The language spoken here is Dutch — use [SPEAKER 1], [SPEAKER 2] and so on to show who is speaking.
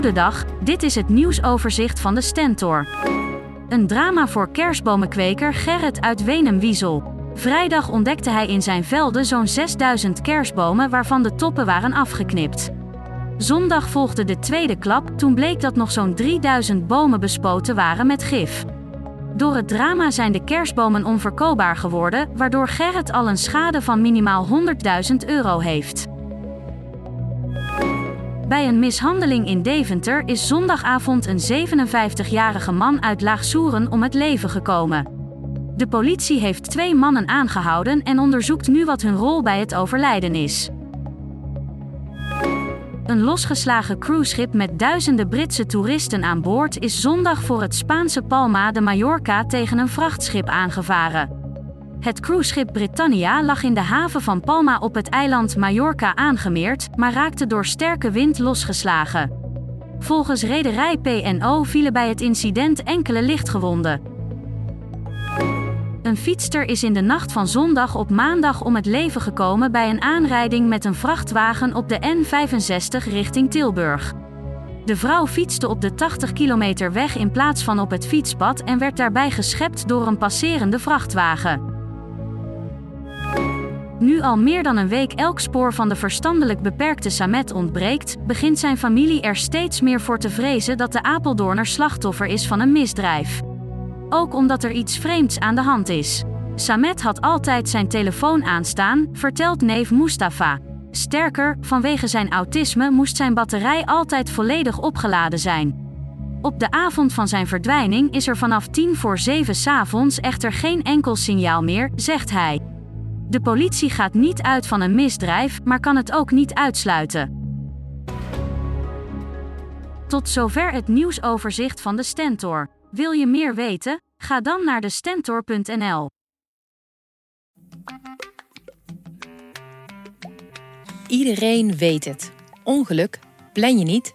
[SPEAKER 1] Goedendag, dit is het nieuwsoverzicht van de Stentor. Een drama voor kerstbomenkweker Gerrit uit Wenem-Wiesel. Vrijdag ontdekte hij in zijn velden zo'n 6000 kerstbomen waarvan de toppen waren afgeknipt. Zondag volgde de tweede klap, toen bleek dat nog zo'n 3000 bomen bespoten waren met gif. Door het drama zijn de kerstbomen onverkoopbaar geworden, waardoor Gerrit al een schade van minimaal 100.000 euro heeft. Bij een mishandeling in Deventer is zondagavond een 57-jarige man uit Laagsoeren om het leven gekomen. De politie heeft twee mannen aangehouden en onderzoekt nu wat hun rol bij het overlijden is. Een losgeslagen cruiseschip met duizenden Britse toeristen aan boord is zondag voor het Spaanse Palma de Mallorca tegen een vrachtschip aangevaren. Het cruiseschip Britannia lag in de haven van Palma op het eiland Mallorca aangemeerd, maar raakte door sterke wind losgeslagen. Volgens rederij PNO vielen bij het incident enkele lichtgewonden. Een fietster is in de nacht van zondag op maandag om het leven gekomen bij een aanrijding met een vrachtwagen op de N65 richting Tilburg. De vrouw fietste op de 80 kilometer weg in plaats van op het fietspad en werd daarbij geschept door een passerende vrachtwagen. Nu al meer dan een week elk spoor van de verstandelijk beperkte Samet ontbreekt, begint zijn familie er steeds meer voor te vrezen dat de Apeldoorner slachtoffer is van een misdrijf. Ook omdat er iets vreemds aan de hand is. Samet had altijd zijn telefoon aanstaan, vertelt neef Mustafa. Sterker, vanwege zijn autisme moest zijn batterij altijd volledig opgeladen zijn. Op de avond van zijn verdwijning is er vanaf tien voor zeven s'avonds echter geen enkel signaal meer, zegt hij. De politie gaat niet uit van een misdrijf, maar kan het ook niet uitsluiten. Tot zover het nieuwsoverzicht van de Stentor. Wil je meer weten? Ga dan naar de stentor.nl.
[SPEAKER 2] Iedereen weet het. Ongeluk plan je niet,